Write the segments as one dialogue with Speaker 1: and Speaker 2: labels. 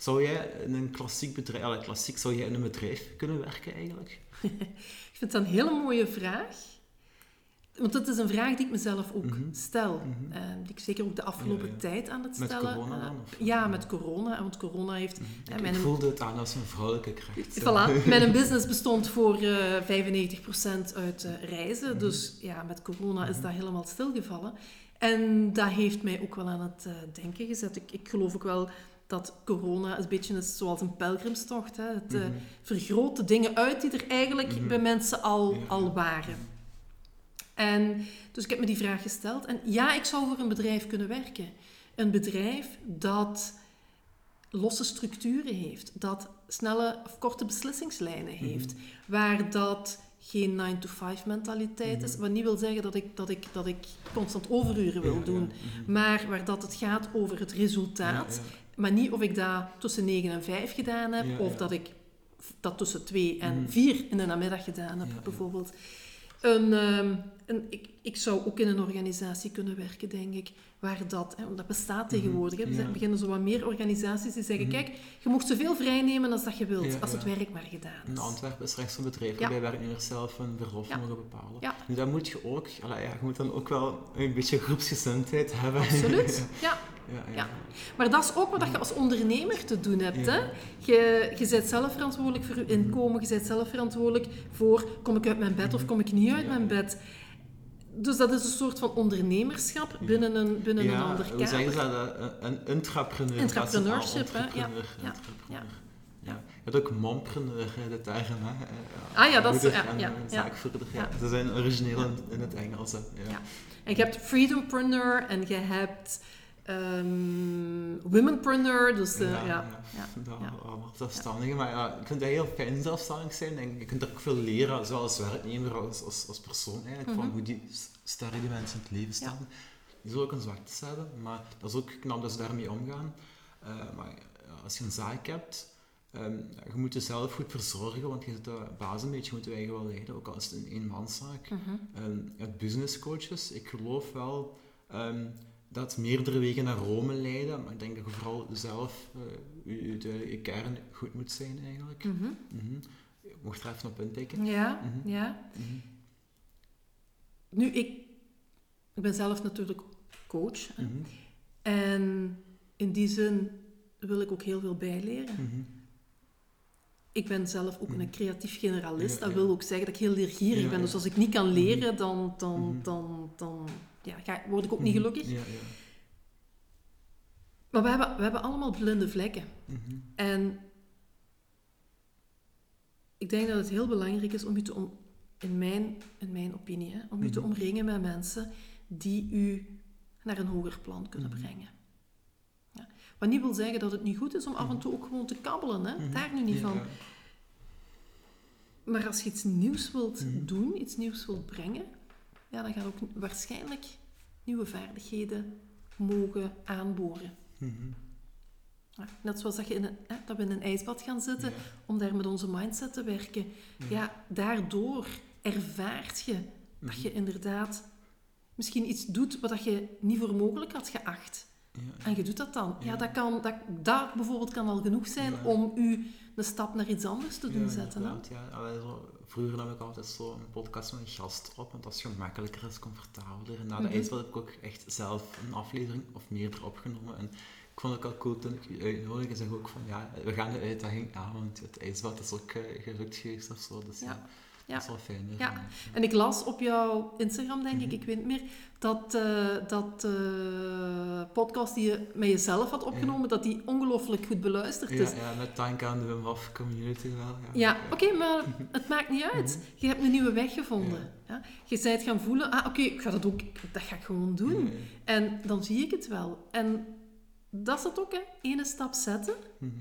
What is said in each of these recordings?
Speaker 1: Zou jij in een klassiek bedrijf, klassiek, zou jij in een bedrijf kunnen werken eigenlijk?
Speaker 2: Ik vind dat een hele mooie vraag. Want dat is een vraag die ik mezelf ook
Speaker 1: Mhm.
Speaker 2: stel. Eh, die ik zeker ook de afgelopen
Speaker 1: Ja, ja.
Speaker 2: tijd aan het
Speaker 1: Met
Speaker 2: stellen.
Speaker 1: corona
Speaker 2: eh,
Speaker 1: dan, of?
Speaker 2: ja, met corona. Want corona heeft... Hè,
Speaker 1: Ik,
Speaker 2: mijn-
Speaker 1: ik voelde het aan als een vrouwelijke kracht.
Speaker 2: Voilà, mijn business bestond voor eh 95% uit reizen.
Speaker 1: Mhm.
Speaker 2: Dus ja, met corona is
Speaker 1: Mhm.
Speaker 2: dat helemaal stilgevallen. En dat heeft mij ook wel aan het denken gezet. Ik, ik geloof ook wel dat corona een beetje is zoals een pelgrimstocht. Hè. Het
Speaker 1: Mhm.
Speaker 2: vergroot de dingen uit die er eigenlijk
Speaker 1: Mhm.
Speaker 2: bij mensen al, al waren. En dus ik heb me die vraag gesteld. En ja, ik zou voor een bedrijf kunnen werken. Een bedrijf dat losse structuren heeft, dat snelle of korte beslissingslijnen
Speaker 1: Mhm.
Speaker 2: heeft, waar dat geen 9-to-5 mentaliteit is,
Speaker 1: Mhm.
Speaker 2: wat niet wil zeggen dat ik, dat ik, dat ik constant overuren wil
Speaker 1: Ja, ja.
Speaker 2: doen, maar waar dat het gaat over het resultaat. Maar niet of ik dat tussen 9 en 5 gedaan heb,
Speaker 1: Ja,
Speaker 2: of
Speaker 1: ja.
Speaker 2: dat ik dat tussen 2 en
Speaker 1: Mhm.
Speaker 2: 4 in de namiddag gedaan heb,
Speaker 1: Ja,
Speaker 2: bijvoorbeeld. Een, ehm, een, ik, ik zou ook in een organisatie kunnen werken, denk ik, waar dat, hè, want dat bestaat tegenwoordig. Hè. Er beginnen zo wat meer organisaties die zeggen,
Speaker 1: Mhm.
Speaker 2: kijk, je mocht zoveel vrij nemen als dat je wilt, als het werk maar gedaan
Speaker 1: In
Speaker 2: is.
Speaker 1: Antwerpen is echt zo'n bedrijf waarbij werknemers zelf hun verlof mogen bepalen.
Speaker 2: Ja.
Speaker 1: Nu, dat moet je ook, allee, ja, je moet dan ook wel een beetje groepsgezindheid hebben.
Speaker 2: Absoluut, ja.
Speaker 1: Ja, ja.
Speaker 2: Ja. Maar dat is ook wat je als ondernemer te doen hebt.
Speaker 1: Ja.
Speaker 2: Hè? Je, je bent zelf verantwoordelijk voor je inkomen, je bent zelf verantwoordelijk voor kom ik uit mijn bed of kom ik niet uit
Speaker 1: Ja.
Speaker 2: mijn bed. Dus dat is een soort van ondernemerschap
Speaker 1: Ja.
Speaker 2: binnen een, binnen een ander
Speaker 1: hoe zeggen
Speaker 2: kader.
Speaker 1: ze dat? Een- Een intrapreneur. Is
Speaker 2: hè? Ja, ja, ja.
Speaker 1: Ja. Je hebt ook mompreneur, de term. Hè? Eh,
Speaker 2: Ah ja, dat is- ja,
Speaker 1: en
Speaker 2: ja, ja.
Speaker 1: zaakvoerder. Ja.
Speaker 2: Ja.
Speaker 1: Ze zijn origineel in, in het Engels. hè. Ja.
Speaker 2: Ja. En je hebt freedompreneur en je hebt ehm womenpreneur. Dus eh, ja, ja. ja.
Speaker 1: allemaal zelfstandigen. Maar ja, ik vind dat heel fijn zelfstandig zijn. En je kunt er ook veel leren, zowel als werknemer als, als, als persoon eigenlijk, van
Speaker 2: Mhm.
Speaker 1: hoe die sterren die mensen in het leven staan. Die zullen ook een zwaktes hebben, maar dat is ook knap dat ze daarmee omgaan. Eh, maar ja, als je een zaak hebt, ehm, je moet jezelf goed verzorgen, want je zit de baas een beetje moeten eigen wel leiden, ook al is het een eenmanszaak. Ehm, het business coaches, ik geloof wel ehm, dat meerdere wegen naar Rome leiden, maar ik denk dat je vooral zelf eh, je, je, duidelijke kern goed moet zijn eigenlijk.
Speaker 2: Mhm.
Speaker 1: Mhm. Je mocht er even op intikken.
Speaker 2: Ja,
Speaker 1: Mhm.
Speaker 2: ja.
Speaker 1: Mhm.
Speaker 2: Nu, ik, ik ben zelf natuurlijk coach.
Speaker 1: Mhm.
Speaker 2: En in die zin wil ik ook heel veel bijleren.
Speaker 1: Mhm.
Speaker 2: Ik ben zelf ook
Speaker 1: Mhm.
Speaker 2: een creatief generalist.
Speaker 1: Ja,
Speaker 2: dat wil ook zeggen dat ik heel leergierig
Speaker 1: Ja,
Speaker 2: ben. Dus als ik niet kan leren, dan, dan,
Speaker 1: Mhm.
Speaker 2: dan, dan ja, ga, word ik ook niet
Speaker 1: Mhm.
Speaker 2: gelukkig.
Speaker 1: Ja, ja.
Speaker 2: Maar we hebben, we hebben allemaal blinde vlekken.
Speaker 1: Mhm.
Speaker 2: En ik denk dat het heel belangrijk is om je te om, in, mijn, in mijn opinie, hè, om je te
Speaker 1: Mhm.
Speaker 2: omringen met mensen die u naar een hoger plan kunnen brengen. Ja. Wat niet wil zeggen dat het niet goed is om af en toe ook gewoon te kabbelen, hè? Daar nu niet
Speaker 1: Ja,
Speaker 2: van. Maar als je iets nieuws wilt doen, iets nieuws wilt brengen, ja, dan gaan ook waarschijnlijk nieuwe vaardigheden mogen aanboren.
Speaker 1: Mhm.
Speaker 2: Ja, net zoals dat, je in een, hè, dat we in een ijsbad gaan zitten
Speaker 1: Ja.
Speaker 2: om daar met onze mindset te werken. Ja, daardoor ervaart je dat
Speaker 1: Mhm.
Speaker 2: je inderdaad misschien iets doet wat dat je niet voor mogelijk had geacht.
Speaker 1: Ja.
Speaker 2: En je doet dat dan. Ja, dat, kan, dat, dat bijvoorbeeld kan al genoeg zijn om u een stap naar iets anders te doen zetten. Hè?
Speaker 1: Ja. Vroeger nam ik altijd zo een podcast met een gast op, want dat is gemakkelijker, is comfortabeler. En na de ijsbad heb ik ook echt zelf een aflevering of meerdere opgenomen. En ik vond het ook al cool toen ik je uitnodigde zeg ook van ja, we gaan de uitdaging aan, want het ijsbad is ook uh, gelukt geweest of zo. Dus ja,
Speaker 2: Ja. Ja.
Speaker 1: dat is wel fijn. hè,
Speaker 2: Ja.
Speaker 1: van,
Speaker 2: En ik las op jouw Instagram, denk ik,
Speaker 1: Mhm.
Speaker 2: ik weet niet meer, dat, eh, dat eh, podcast die je met jezelf had opgenomen, dat die ongelooflijk goed beluisterd is.
Speaker 1: ja, ja, met dank aan de Wim Hof community wel. Ja,
Speaker 2: Ja, oké, maar het maakt niet uit. Je hebt een nieuwe weg gevonden. Ja. Je bent gaan voelen, ah, oké, ik ga dat ook, dat ga ik gewoon doen. En dan zie ik het wel. En dat is het ook, hè. Ene stap zetten
Speaker 1: Mhm.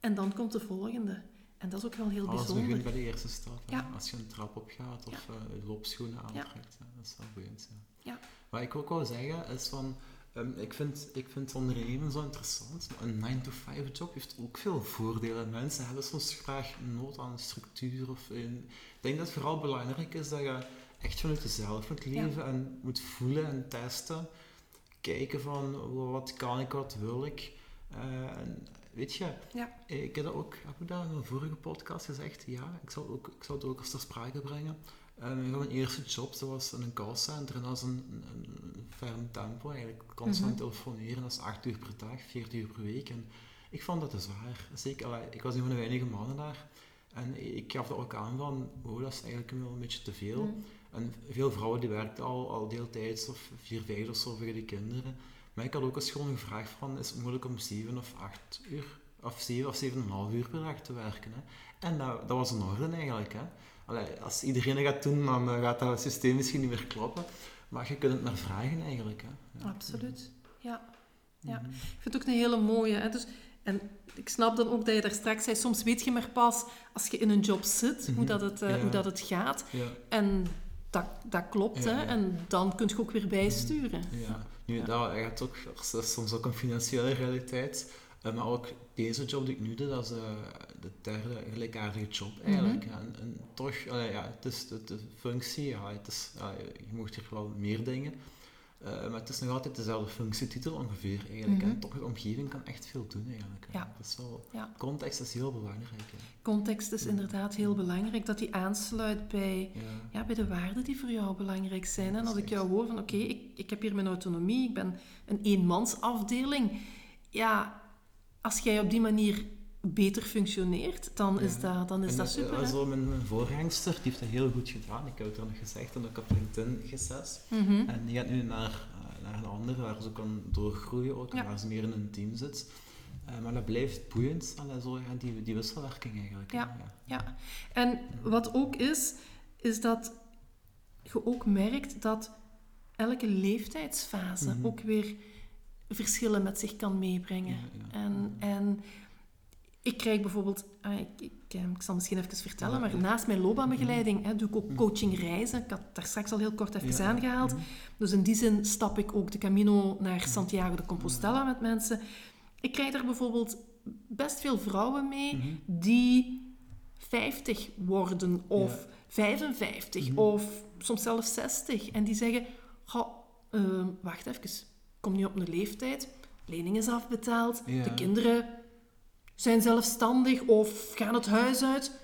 Speaker 2: en dan komt de volgende. En dat is ook wel heel
Speaker 1: Alles
Speaker 2: bijzonder.
Speaker 1: begint bij de eerste stap.
Speaker 2: Ja.
Speaker 1: Als je een trap opgaat of eh, loopschoenen aantrekt. Dat is wel boeiend. Ja.
Speaker 2: Ja.
Speaker 1: Wat ik ook wou zeggen is van... ehm, ik, vind, ik vind ondernemen zo interessant, maar een 9-to-5 job heeft ook veel voordelen. Mensen hebben soms graag nood aan een structuur. Of een, ik denk dat het vooral belangrijk is dat je echt vanuit jezelf moet leven en moet voelen en testen. Kijken van wat kan ik, wat wil ik. Eh, en weet je,
Speaker 2: Ja.
Speaker 1: ik heb dat ook, heb ik dat in een vorige podcast gezegd, ja, ik zal, ook, ik zal het ook eens ter sprake brengen. Um, mijn eerste job, dat was in een callcenter en dat was een, een, een ferm tempo eigenlijk, constant
Speaker 2: Mhm.
Speaker 1: telefoneren, dat is 8 uur per dag, 40 uur per week. En ik vond dat te zwaar. Zeker, allee, ik was een van de weinige mannen daar. En ik gaf dat ook aan van, oh, dat is eigenlijk wel een beetje te veel.
Speaker 2: Mm.
Speaker 1: En veel vrouwen die werkten al, al deeltijds of vier, vijf of de kinderen. Maar ik had ook eens gewoon gevraagd van, is het moeilijk om zeven of acht uur, of zeven of zeven en een half uur per dag te werken? Hè? En dat, dat was in orde eigenlijk. Hè? Allee, als iedereen dat gaat doen, dan eh, gaat dat systeem misschien niet meer kloppen. Maar je kunt het maar vragen eigenlijk. Hè? Ja.
Speaker 2: Absoluut. Ja. ja.
Speaker 1: Mhm.
Speaker 2: Ik vind het ook een hele mooie. Hè? Dus, en ik snap dan ook dat je daar straks zei, soms weet je maar pas als je in een job zit, hoe,
Speaker 1: Mhm.
Speaker 2: dat het, eh,
Speaker 1: Ja.
Speaker 2: hoe dat het gaat.
Speaker 1: Ja.
Speaker 2: En dat, dat klopt, hè. En dan kun je ook weer bijsturen.
Speaker 1: Ja, nu,
Speaker 2: Ja.
Speaker 1: dat gaat ook, dat is soms ook een financiële realiteit. Eh, maar ook deze job die ik nu doe, dat is eh, de derde gelijkaardige job eigenlijk.
Speaker 2: Mhm.
Speaker 1: en, en toch, ja, het is de, de functie, ja, het is, je mocht hier wel meer dingen. Eh, maar het is nog altijd dezelfde functietitel ongeveer eigenlijk.
Speaker 2: Mhm.
Speaker 1: En toch, de omgeving kan echt veel doen eigenlijk.
Speaker 2: Ja.
Speaker 1: Dat is wel,
Speaker 2: Ja.
Speaker 1: Context is heel belangrijk. Hè.
Speaker 2: Context is inderdaad heel belangrijk, dat die aansluit bij,
Speaker 1: Ja.
Speaker 2: bij de waarden die voor jou belangrijk zijn. En als ik jou hoor van, oké, ik, ik heb hier mijn autonomie, ik ben een eenmansafdeling. Ja, als jij op die manier beter functioneert, dan is
Speaker 1: Ja.
Speaker 2: dat, dan is
Speaker 1: En
Speaker 2: dat
Speaker 1: dat-
Speaker 2: super.
Speaker 1: dat wel mijn, mijn voorgangster, die heeft dat heel goed gedaan. Ik heb het er nog gezegd en ook op LinkedIn gezet.
Speaker 2: Mhm.
Speaker 1: En die gaat nu naar, eh, naar een andere waar ze kan doorgroeien ook, en
Speaker 2: Ja.
Speaker 1: waar ze meer in een team zit. Eh, maar dat blijft boeiend, allee, zo, ja, die, die wisselwerking eigenlijk.
Speaker 2: Ja. Ja, en wat ook is, is dat je ook merkt dat elke leeftijdsfase
Speaker 1: Mhm.
Speaker 2: ook weer verschillen met zich kan meebrengen. En, en ik krijg bijvoorbeeld, ah, ik, ik, eh, ik zal misschien even vertellen, maar naast mijn loopbaanbegeleiding hè, doe ik ook
Speaker 1: Mhm.
Speaker 2: coaching reizen. Ik had daar straks al heel kort even
Speaker 1: Ja,
Speaker 2: aangehaald.
Speaker 1: Mhm.
Speaker 2: Dus in die zin stap ik ook de Camino naar Santiago de Compostela met mensen. Ik krijg daar bijvoorbeeld best veel vrouwen mee die 50 worden of
Speaker 1: Ja.
Speaker 2: 55
Speaker 1: Mhm.
Speaker 2: of soms zelfs 60. En die zeggen, "Goh, ehm, wacht even, ik kom nu op een leeftijd, lening is afbetaald,
Speaker 1: Ja.
Speaker 2: de kinderen zijn zelfstandig of gaan het huis uit.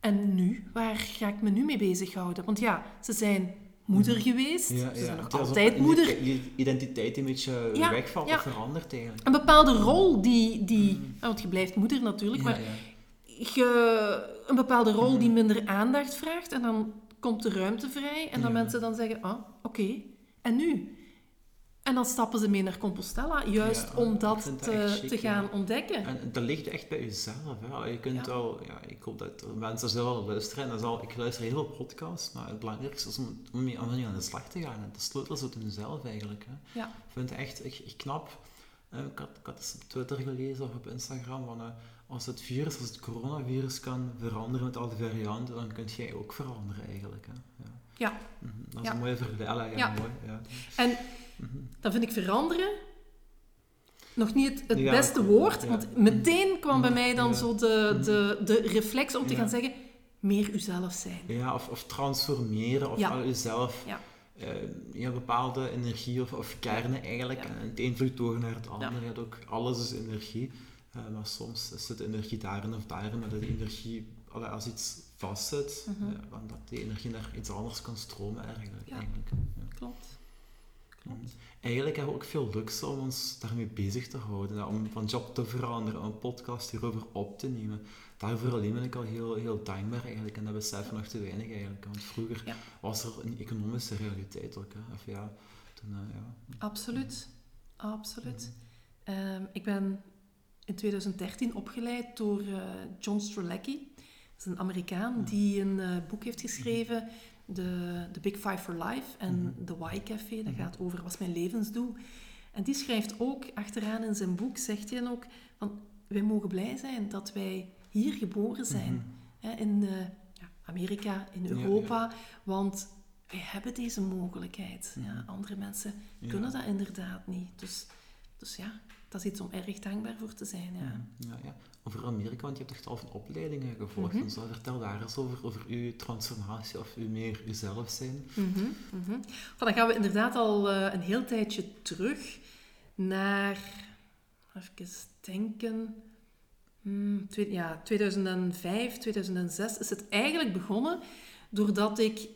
Speaker 2: En nu, waar ga ik me nu mee bezighouden? Want ja, ze zijn moeder geweest,
Speaker 1: Mhm. Ja,
Speaker 2: ze zijn nog altijd moeder.
Speaker 1: identi- Identiteit een beetje
Speaker 2: Ja,
Speaker 1: wegvalt of verandert eigenlijk.
Speaker 2: Een bepaalde rol die... die
Speaker 1: Mhm.
Speaker 2: want je blijft moeder natuurlijk, maar je, een bepaalde rol
Speaker 1: Mhm.
Speaker 2: die minder aandacht vraagt en dan komt de ruimte vrij en dan mensen dan zeggen, ah, oké, en nu? En dan stappen ze mee naar Compostela, juist
Speaker 1: Ja,
Speaker 2: om dat te,
Speaker 1: echt chic,
Speaker 2: te gaan
Speaker 1: ja.
Speaker 2: ontdekken.
Speaker 1: En dat ligt echt bij jezelf. Hè. Je kunt
Speaker 2: Ja.
Speaker 1: wel, ja, ik hoop dat mensen zullen luisteren. En dat is al, ik luister heel veel podcasts, maar het belangrijkste is om, om aan de slag te gaan. En de sleutel zit in jezelf eigenlijk. Hè.
Speaker 2: Ja.
Speaker 1: Ik vind het echt ik, ik knap. Ik had, ik had eens op Twitter gelezen of op Instagram van eh, als het virus, als het coronavirus kan veranderen met al die varianten, dan kun jij ook veranderen eigenlijk. Hè. Ja.
Speaker 2: Ja.
Speaker 1: Mhm, Dat is
Speaker 2: Ja.
Speaker 1: een mooie vergelijking. Ja,
Speaker 2: Ja.
Speaker 1: mooi. Ja.
Speaker 2: En Dan vind ik veranderen nog niet het,
Speaker 1: Ja,
Speaker 2: beste woord,
Speaker 1: Ja.
Speaker 2: want meteen kwam bij mij dan
Speaker 1: Ja.
Speaker 2: zo de, de, de reflex om te gaan zeggen, meer uzelf zijn.
Speaker 1: Ja, of, of transformeren, of al jezelf
Speaker 2: Ja.
Speaker 1: eh, bepaalde energie of, of kernen eigenlijk. En het een vloeit door naar het andere.
Speaker 2: Ja.
Speaker 1: Je hebt ook, alles is energie. Eh, maar soms zit de energie daarin of daarin, maar dat energie, als iets vastzit, dan dat die energie naar iets anders kan stromen eigenlijk. Eigenlijk. Ja.
Speaker 2: Klopt. Klopt.
Speaker 1: Eigenlijk hebben we ook veel luxe om ons daarmee bezig te houden. Om van job te veranderen, om een podcast hierover op te nemen. Daarvoor alleen ben ik al heel, heel dankbaar eigenlijk. En dat beseffen nog te weinig eigenlijk. Want vroeger
Speaker 2: Ja.
Speaker 1: was er een economische realiteit ook. Hè. Of ja, toen, eh, ja.
Speaker 2: Absoluut. Absoluut. Ehm, ik ben in 2013 opgeleid door eh, John Strzelecki. Dat is een Amerikaan
Speaker 1: Ja.
Speaker 2: die een eh, boek heeft geschreven, de, The Big Five for Life en
Speaker 1: Mhm.
Speaker 2: The Why Café. Dat
Speaker 1: Mhm.
Speaker 2: gaat over wat is mijn levensdoel. En die schrijft ook achteraan in zijn boek, zegt hij dan ook, van wij mogen blij zijn dat wij hier geboren zijn.
Speaker 1: Mhm.
Speaker 2: Hè, in eh, ja, Amerika, in
Speaker 1: Ja,
Speaker 2: Europa. Want wij hebben deze mogelijkheid. Ja,
Speaker 1: Mhm.
Speaker 2: andere mensen
Speaker 1: Ja.
Speaker 2: kunnen dat inderdaad niet. Dus, dus ja, dat is iets om erg dankbaar voor te zijn. Ja.
Speaker 1: Ja, ja. Over Amerika, want je hebt echt al van opleidingen gevolgd.
Speaker 2: Mhm.
Speaker 1: en zo. Vertel daar eens over, over uw transformatie of uw meer uzelf zijn.
Speaker 2: Mhm, mhm. Van, dan gaan we inderdaad al eh, een heel tijdje terug naar even denken, hmm, twee- ja, 2005, 2006 is het eigenlijk begonnen doordat ik,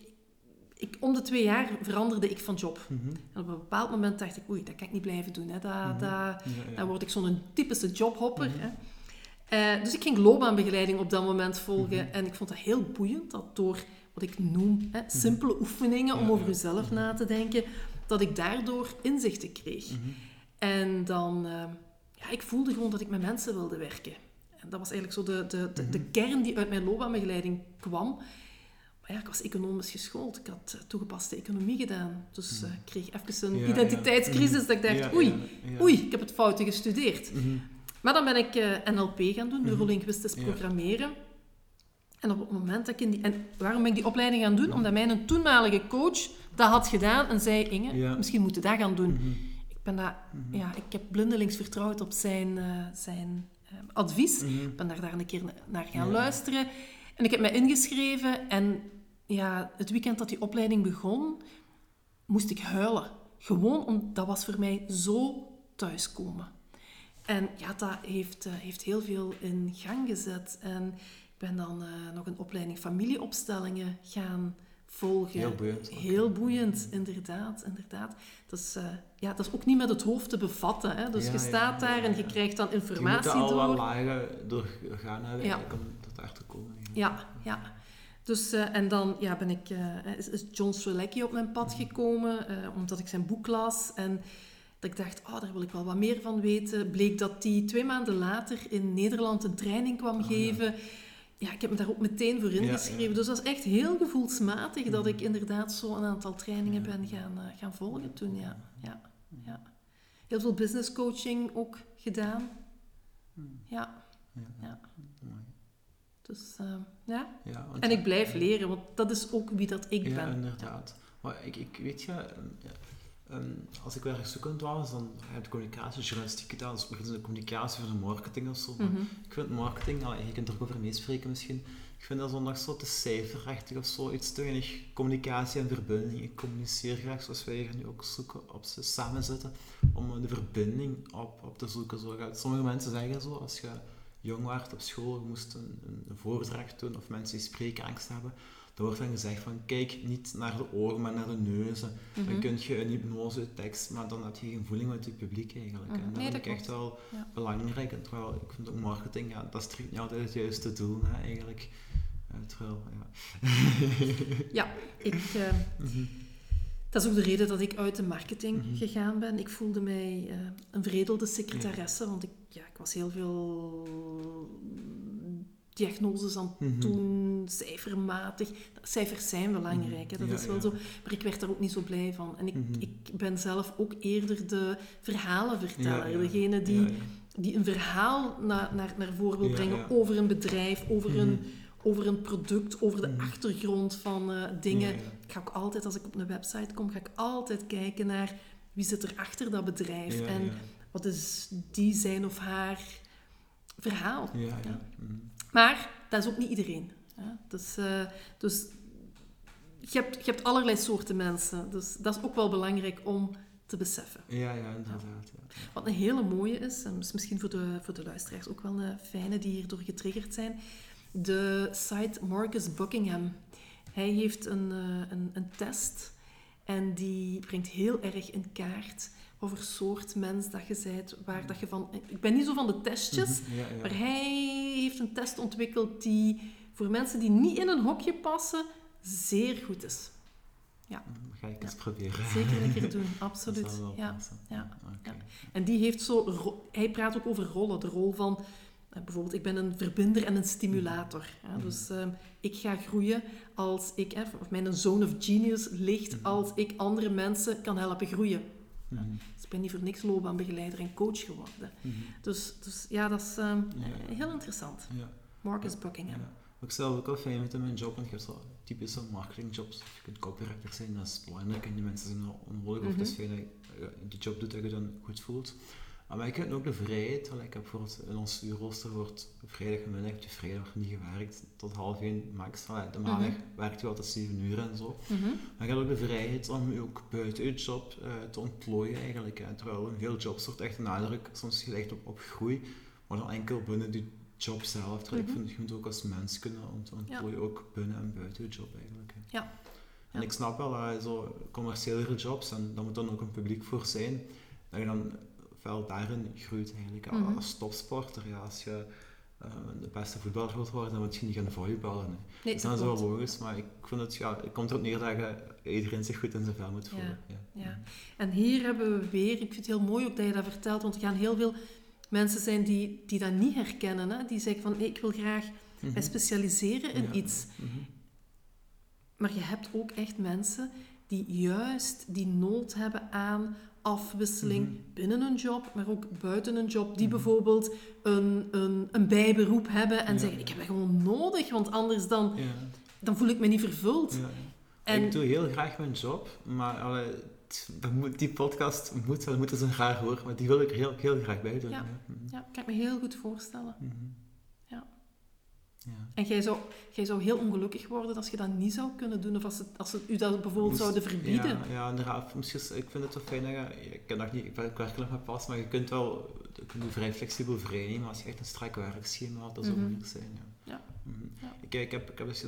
Speaker 2: ik om de twee jaar veranderde ik van job.
Speaker 1: Mhm.
Speaker 2: En op een bepaald moment dacht ik, oei, dat kan ik niet blijven doen. Hè. Dat,
Speaker 1: Mhm.
Speaker 2: dat,
Speaker 1: Ja, ja.
Speaker 2: dan word ik zo'n typische jobhopper.
Speaker 1: Mhm.
Speaker 2: Hè. Eh, dus ik ging loopbaanbegeleiding op dat moment volgen. En ik vond dat heel boeiend, dat door wat ik noem hè, simpele oefeningen om
Speaker 1: Ja,
Speaker 2: over jezelf na te denken, dat ik daardoor inzichten kreeg. En dan, eh, ja, ik voelde gewoon dat ik met mensen wilde werken. En dat was eigenlijk zo de, de, de, de kern die uit mijn loopbaanbegeleiding kwam. Maar ja, ik was economisch geschoold. Ik had eh, toegepaste economie gedaan. Dus eh, ik kreeg even een
Speaker 1: Mhm. Ja,
Speaker 2: identiteitscrisis.
Speaker 1: ja.
Speaker 2: Dat ik dacht,
Speaker 1: Ja,
Speaker 2: oei, oei, ik heb het fouten gestudeerd.
Speaker 1: Mhm.
Speaker 2: Maar dan ben ik eh, NLP gaan doen,
Speaker 1: Mhm.
Speaker 2: neurolinguistisch programmeren. En op het moment dat ik in die... En waarom ben ik die opleiding gaan doen? Omdat mijn toenmalige coach dat had gedaan en zei, Inge, misschien moet je dat gaan doen.
Speaker 1: Mhm.
Speaker 2: Ik, ben dat,
Speaker 1: Mhm.
Speaker 2: ja, ik heb blindelings vertrouwd op zijn, zijn advies.
Speaker 1: Mhm.
Speaker 2: Ik ben daar, daar een keer na- naar gaan luisteren. En ik heb mij ingeschreven. En ja, het weekend dat die opleiding begon, moest ik huilen. Gewoon, om, dat was voor mij zo thuiskomen. En ja, dat heeft, eh, heeft heel veel in gang gezet. En ik ben dan eh, nog een opleiding familieopstellingen gaan volgen.
Speaker 1: Heel boeiend.
Speaker 2: Heel boeiend, inderdaad. inderdaad. Dat, is, eh, ja, dat is ook niet met het hoofd te bevatten. Hè? Dus
Speaker 1: Ja,
Speaker 2: je staat
Speaker 1: ja,
Speaker 2: daar
Speaker 1: ja,
Speaker 2: en je krijgt dan informatie
Speaker 1: moeten al wel
Speaker 2: door.
Speaker 1: lagen doorgaan
Speaker 2: Ja.
Speaker 1: om te komen. eigenlijk.
Speaker 2: Ja, ja. Dus, eh, en dan ja, ben ik, eh, is, is John Strelecki op mijn pad gekomen, eh, omdat ik zijn boek las. En dat ik dacht, oh, daar wil ik wel wat meer van weten. Bleek dat hij twee maanden later in Nederland een training kwam
Speaker 1: Ah,
Speaker 2: geven. Ja, ik heb me daar ook meteen voor ingeschreven.
Speaker 1: ja.
Speaker 2: Dus dat is echt heel gevoelsmatig dat
Speaker 1: Mhm.
Speaker 2: ik inderdaad zo een aantal trainingen ben gaan, gaan volgen toen. Ja. Ja, ja. Heel veel business coaching ook gedaan.
Speaker 1: Mhm.
Speaker 2: Ja,
Speaker 1: Ja.
Speaker 2: Ja. Dus eh, ja.
Speaker 1: Ja,
Speaker 2: En ik blijf leren, want dat is ook wie dat ik
Speaker 1: ja,
Speaker 2: ben.
Speaker 1: inderdaad. Maar ik, ik weet je, ehm, ja, ehm, als ik werk zoekend was, dan heb ik communicatiejournalistiek gedaan, dus beginnen de communicatie voor de marketing of zo.
Speaker 2: Mhm.
Speaker 1: Ik vind marketing, allee, je kunt er ook over meespreken misschien, ik vind dat zo nog zo te cijferachtig of zo, iets te weinig communicatie en verbinding. Ik communiceer graag zoals wij hier nu ook zoeken, op ze samen zitten, om de verbinding op, op te zoeken. Zo. Sommige mensen zeggen zo, als je jong werd op school, je moest een, een voordracht doen of mensen die spreekangst hebben, dan wordt dan gezegd van kijk niet naar de ogen, maar naar de neuzen. Dan
Speaker 2: Mhm.
Speaker 1: kun je een hypnose tekst, maar dan heb je geen voeling met je publiek eigenlijk.
Speaker 2: Mhm.
Speaker 1: En dat
Speaker 2: Nee,
Speaker 1: vind ik echt wel
Speaker 2: Ja.
Speaker 1: belangrijk. En terwijl ik vind ook marketing, ja, dat is niet altijd het juiste doel hè, eigenlijk. Terwijl, ja.
Speaker 2: Ja, ik, eh,
Speaker 1: Mhm.
Speaker 2: Dat is ook de reden dat ik uit de marketing
Speaker 1: Mhm.
Speaker 2: gegaan ben. Ik voelde mij eh, een vredelde secretaresse, want ik, ja, ik was heel veel diagnoses aan het
Speaker 1: Mhm.
Speaker 2: doen, cijfermatig. Cijfers zijn belangrijk, hè, dat
Speaker 1: Ja,
Speaker 2: is wel
Speaker 1: ja.
Speaker 2: zo. Maar ik werd daar ook niet zo blij van. En ik,
Speaker 1: Mhm.
Speaker 2: ik ben zelf ook eerder de verhalenverteller.
Speaker 1: Ja.
Speaker 2: Degene die, die een verhaal naar, naar, naar voren wil brengen over een bedrijf, over, een,
Speaker 1: Mhm.
Speaker 2: over een product, over de achtergrond van eh, dingen. Ga ook altijd, als ik op een website kom, ga ik altijd kijken naar wie zit er achter dat bedrijf
Speaker 1: Ja,
Speaker 2: en
Speaker 1: ja.
Speaker 2: wat is die zijn of haar verhaal.
Speaker 1: Ja. Mhm.
Speaker 2: Maar dat is ook niet iedereen. Dus, eh, dus je, hebt, je hebt allerlei soorten mensen. Dus dat is ook wel belangrijk om te beseffen.
Speaker 1: Ja, ja, inderdaad. Ja.
Speaker 2: Wat een hele mooie is, en is misschien voor de, voor de luisteraars ook wel een fijne die hierdoor getriggerd zijn, de site Marcus Buckingham. Hij heeft een, eh, een, een test en die brengt heel erg in kaart voor soort mens dat je bent, waar dat je van... Ik ben niet zo van de testjes,
Speaker 1: Mhm. Ja, ja.
Speaker 2: maar hij heeft een test ontwikkeld die voor mensen die niet in een hokje passen, zeer goed is.
Speaker 1: Mhm. Ga ik eens proberen.
Speaker 2: Zeker een keer doen, absoluut.
Speaker 1: wel
Speaker 2: Ja. ja, ja. En die heeft zo... Hij praat ook over rollen. De rol van... eh, bijvoorbeeld, ik ben een verbinder en een stimulator. Hè.
Speaker 1: Mhm.
Speaker 2: Dus ehm, ik ga groeien als ik... Hè, of mijn zone of genius ligt
Speaker 1: Mhm.
Speaker 2: als ik andere mensen kan helpen groeien.
Speaker 1: Mhm.
Speaker 2: Dus ik ben niet voor niks loopbaanbegeleider en coach geworden. Dus, dus ja, dat is ehm,
Speaker 1: Ja.
Speaker 2: heel interessant.
Speaker 1: Ja.
Speaker 2: Marcus
Speaker 1: Ja.
Speaker 2: Buckingham.
Speaker 1: Wat ik zelf ook wel fijn vind in mijn job, want je hebt zo typische marketingjobs. Je kunt copywriter zijn, dat is belangrijk en die mensen zijn wel onnodig. Of het is fijn dat je die job doet dat je dan goed voelt. Maar ik heb ook de vrijheid. Ik heb bijvoorbeeld in ons uurrooster wordt vrijdagmiddag, heb je vrijdag niet gewerkt tot half één max. Allee, de maandag
Speaker 2: Mhm.
Speaker 1: werkt je altijd 7 uur en zo.
Speaker 2: Mhm.
Speaker 1: Maar je hebt ook de vrijheid om je ook buiten je job eh, te ontplooien eigenlijk. Hè. Terwijl in veel jobs wordt echt een nadruk soms gelegd op, op groei, maar dan enkel binnen die job zelf. Terwijl
Speaker 2: Mhm.
Speaker 1: ik vind je moet ook als mens kunnen ont- ontplooien, ook binnen en buiten je job eigenlijk. hè.
Speaker 2: Ja.
Speaker 1: En
Speaker 2: Ja.
Speaker 1: ik snap wel, uh, zo commerciëlere jobs, en daar moet dan ook een publiek voor zijn, dat je dan wel daarin groeit eigenlijk.
Speaker 2: Mhm.
Speaker 1: Als topsporter, ja, als je eh, de beste voetballer wilt worden, dan moet je niet gaan volleyballen.
Speaker 2: Nee, dat
Speaker 1: is wel logisch, maar ik vind het, ja, het komt erop neer dat je iedereen zich goed in zijn vel moet voelen. Ja.
Speaker 2: Ja. En hier hebben we weer, ik vind het heel mooi ook dat je dat vertelt, want er gaan heel veel mensen zijn die, die dat niet herkennen. Hè? Die zeggen van, ik wil graag
Speaker 1: Mhm.
Speaker 2: mij specialiseren in
Speaker 1: Ja.
Speaker 2: iets.
Speaker 1: Mhm.
Speaker 2: Maar je hebt ook echt mensen die juist die nood hebben aan afwisseling
Speaker 1: Mhm.
Speaker 2: binnen een job, maar ook buiten een job. Die
Speaker 1: Mhm.
Speaker 2: bijvoorbeeld een, een, een bijberoep hebben en
Speaker 1: Ja.
Speaker 2: zeggen, ik heb dat gewoon nodig, want anders dan,
Speaker 1: Ja.
Speaker 2: dan voel ik me niet vervuld.
Speaker 1: Ja.
Speaker 2: En,
Speaker 1: Ik doe heel graag mijn job, maar die podcast moet, dat moet eens een raar woord, maar die wil ik heel, heel graag bij doen.
Speaker 2: Ja.
Speaker 1: Mhm.
Speaker 2: ja, kan ik me heel goed voorstellen. Ja. En jij zou, jij zou heel ongelukkig worden als je dat niet zou kunnen doen, of als ze, als ze u dat bijvoorbeeld
Speaker 1: Moest-
Speaker 2: zouden verbieden.
Speaker 1: Ja, ja inderdaad. Misschien, ik vind het wel fijn dat je... Ik, ken nog niet, ik werk nog met pas, maar je kunt wel je kunt vrij flexibel vrijnemen als je echt een strak werkschema had. Dat zou
Speaker 2: Mhm.
Speaker 1: moeilijk zijn, ja.
Speaker 2: Ja.
Speaker 1: Mhm.
Speaker 2: Ja.
Speaker 1: Ik, ik, heb, ik heb dus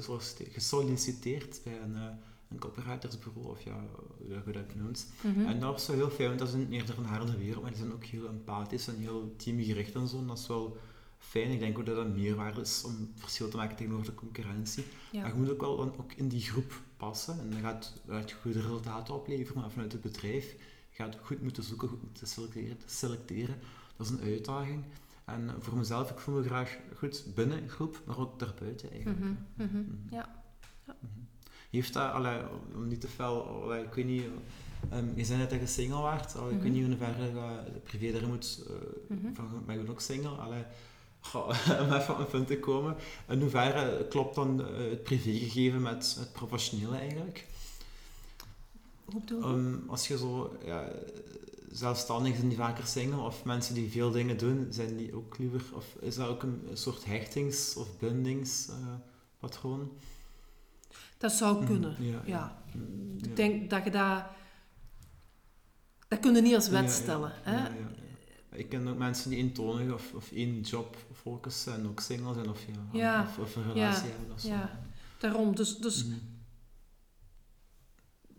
Speaker 1: gesolliciteerd- bij een, eh, een copywritersbureau, of ja, hoe dat je dat noemt.
Speaker 2: Mhm.
Speaker 1: En dat was wel heel fijn, want dat is een eerder een harde wereld, maar die zijn ook heel empathisch en heel teamgericht en zo. En dat is wel fijn. Ik denk ook dat dat een meerwaarde is om verschil te maken tegenover de concurrentie.
Speaker 2: Ja.
Speaker 1: Maar je moet ook wel dan ook in die groep passen. En dan gaat gaat je goede resultaten opleveren, maar vanuit het bedrijf je gaat goed moeten zoeken, goed moeten selecteren. selecteren. Dat is een uitdaging. En voor mezelf, ik voel me graag goed binnen een groep, maar ook daarbuiten eigenlijk.
Speaker 2: Mhm, Mhm. ja.
Speaker 1: Mhm. Heeft dat, allee, om niet te fel, allee, ik weet niet, ehm, je zei net dat je single waart, allee, ik weet niet in hoeverre je privé moet,
Speaker 2: Mhm.
Speaker 1: van, ben je ook single, allee, goh, om even op een punt te komen. In hoeverre klopt dan eh, het privégegeven met het professionele eigenlijk?
Speaker 2: Hoe bedoel je?
Speaker 1: Ehm, als je zo, ja, zelfstandigen zijn die vaker single, of mensen die veel dingen doen, zijn die ook liever, of is dat ook een, soort hechtings- of bindingspatroon?
Speaker 2: dat zou kunnen,
Speaker 1: Mhm, ja,
Speaker 2: ja.
Speaker 1: Mm,
Speaker 2: Ik denk dat je dat... Dat kun je niet als wet stellen. Hè?
Speaker 1: Ik ken ook mensen die eentonig of, of één job focussen en ook single zijn of, ja,
Speaker 2: Ja,
Speaker 1: of, of een relatie hebben of zo.
Speaker 2: ja. Daarom, dus, dus
Speaker 1: Mhm.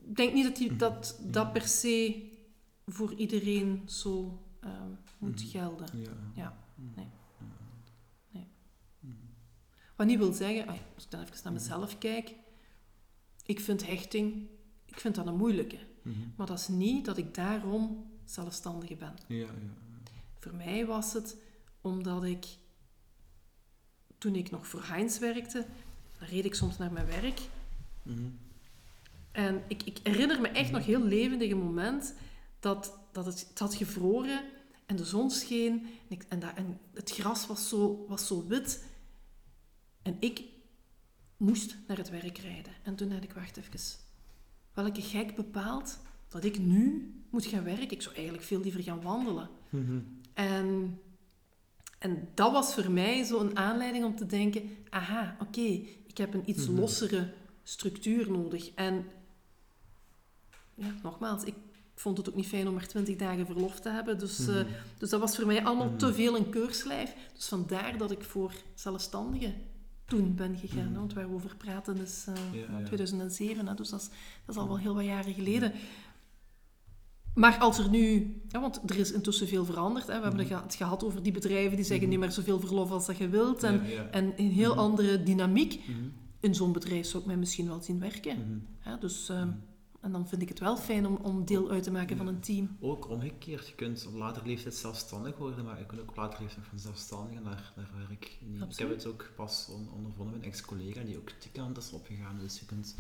Speaker 2: ik denk niet dat die,
Speaker 1: Mhm.
Speaker 2: dat, dat per se voor iedereen zo ehm, moet
Speaker 1: Mhm.
Speaker 2: gelden.
Speaker 1: Ja.
Speaker 2: Ja, nee. Nee. Wat niet wil zeggen, als ik dan even naar mezelf kijk, ik vind hechting, ik vind dat een moeilijke. Maar dat is niet dat ik daarom zelfstandige ben.
Speaker 1: Ja, ja.
Speaker 2: Voor mij was het omdat ik, toen ik nog voor Heinz werkte, dan reed ik soms naar mijn werk.
Speaker 1: Mhm.
Speaker 2: En ik, ik herinner me echt nog heel levendig een moment dat, dat het, het had gevroren en de zon scheen en, ik, en, dat, en het gras was zo, was zo wit. En ik moest naar het werk rijden. En toen dacht ik, wacht even, welke gek bepaalt dat ik nu moet gaan werken? Ik zou eigenlijk veel liever gaan wandelen.
Speaker 1: Mhm.
Speaker 2: En, en dat was voor mij zo een aanleiding om te denken: aha, oké, ik heb een iets
Speaker 1: Mhm.
Speaker 2: lossere structuur nodig. En ja, nogmaals, ik vond het ook niet fijn om maar 20 dagen verlof te hebben. Dus, eh,
Speaker 1: Mhm.
Speaker 2: dus dat was voor mij allemaal
Speaker 1: Mhm.
Speaker 2: te veel een keurslijf. Dus vandaar dat ik voor zelfstandigen toen ben gegaan.
Speaker 1: Mhm.
Speaker 2: Want waar we over praten is eh,
Speaker 1: Ja, ja.
Speaker 2: 2007, hè, dus dat is, dat is al wel heel wat jaren geleden. Maar als er nu, ja, want er is intussen veel veranderd. Hè. We hebben
Speaker 1: Mhm.
Speaker 2: het gehad over die bedrijven die zeggen
Speaker 1: Mhm.
Speaker 2: niet meer zoveel verlof als dat je wilt. En,
Speaker 1: Ja, ja.
Speaker 2: en een heel
Speaker 1: Mhm.
Speaker 2: andere dynamiek. In zo'n bedrijf zou ik mij misschien wel zien werken. Hè. Dus, eh,
Speaker 1: Mhm.
Speaker 2: En dan vind ik het wel fijn om, om deel uit te maken van een team.
Speaker 1: Ook omgekeerd, je kunt op latere leeftijd zelfstandig worden, maar je kunt ook op latere leeftijd van zelfstandig naar, naar werk. nemen. Ik heb het ook pas on- ondervonden met een ex-collega die ook die kant is opgegaan, dus je kunt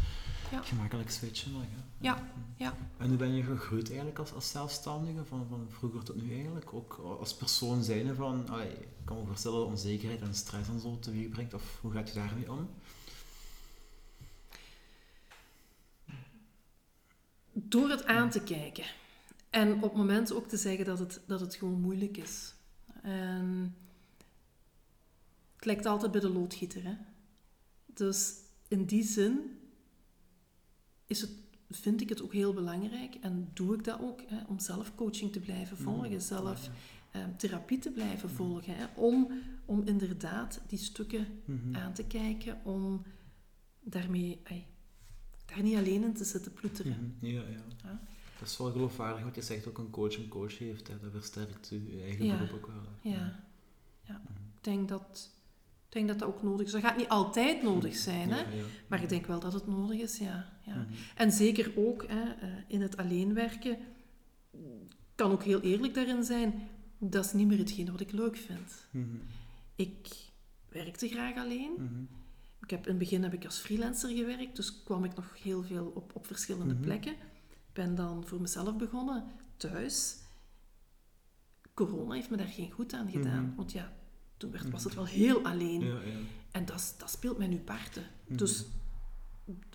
Speaker 2: Ja.
Speaker 1: gemakkelijk switchen. nog.
Speaker 2: Ja, ja.
Speaker 1: En hoe ben je gegroeid eigenlijk als, als zelfstandige, van, van vroeger tot nu eigenlijk? Ook als persoon zijnde van, allee, ik kan me voorstellen dat onzekerheid en stress en zo teweeg brengt, of hoe gaat je daarmee om?
Speaker 2: Door het aan te kijken. En op het moment ook te zeggen dat het, dat het gewoon moeilijk is. En het lijkt altijd bij de loodgieter. Hè? Dus in die zin is het, vind ik het ook heel belangrijk en doe ik dat ook hè, om zelf coaching te blijven volgen,
Speaker 1: Mm,
Speaker 2: zelf
Speaker 1: ja,
Speaker 2: eh, therapie te blijven
Speaker 1: Mhm.
Speaker 2: volgen. Hè, om, om inderdaad die stukken
Speaker 1: Mhm.
Speaker 2: aan te kijken, om daarmee daar niet alleen in te zitten ploeteren.
Speaker 1: Mhm. Ja, ja.
Speaker 2: Ja.
Speaker 1: Dat is wel geloofwaardig wat je zegt, ook een coach een coach heeft. Hè. Dat versterkt je je eigen
Speaker 2: Ja.
Speaker 1: beroep ook wel. hè.
Speaker 2: Ja, ja.
Speaker 1: Mhm.
Speaker 2: Ik, denk dat, ik denk dat dat ook nodig is. Dat gaat niet altijd nodig zijn, hè? Maar ik denk wel dat het nodig is, ja. ja.
Speaker 1: Mhm.
Speaker 2: En zeker ook hè, eh, in het alleen werken, kan ook heel eerlijk daarin zijn, dat is niet meer hetgeen wat ik leuk vind.
Speaker 1: Mhm.
Speaker 2: Ik werkte graag alleen.
Speaker 1: Mhm.
Speaker 2: Ik heb, in het begin heb ik als freelancer gewerkt, dus kwam ik nog heel veel op, op verschillende
Speaker 1: Mhm.
Speaker 2: plekken. Ben dan voor mezelf begonnen, thuis. Corona heeft me daar geen goed aan gedaan,
Speaker 1: Mhm.
Speaker 2: want ja, toen werd,
Speaker 1: Mhm.
Speaker 2: was het wel heel alleen.
Speaker 1: Ja, ja.
Speaker 2: En dat, dat speelt mij nu parten.
Speaker 1: Mhm.
Speaker 2: Dus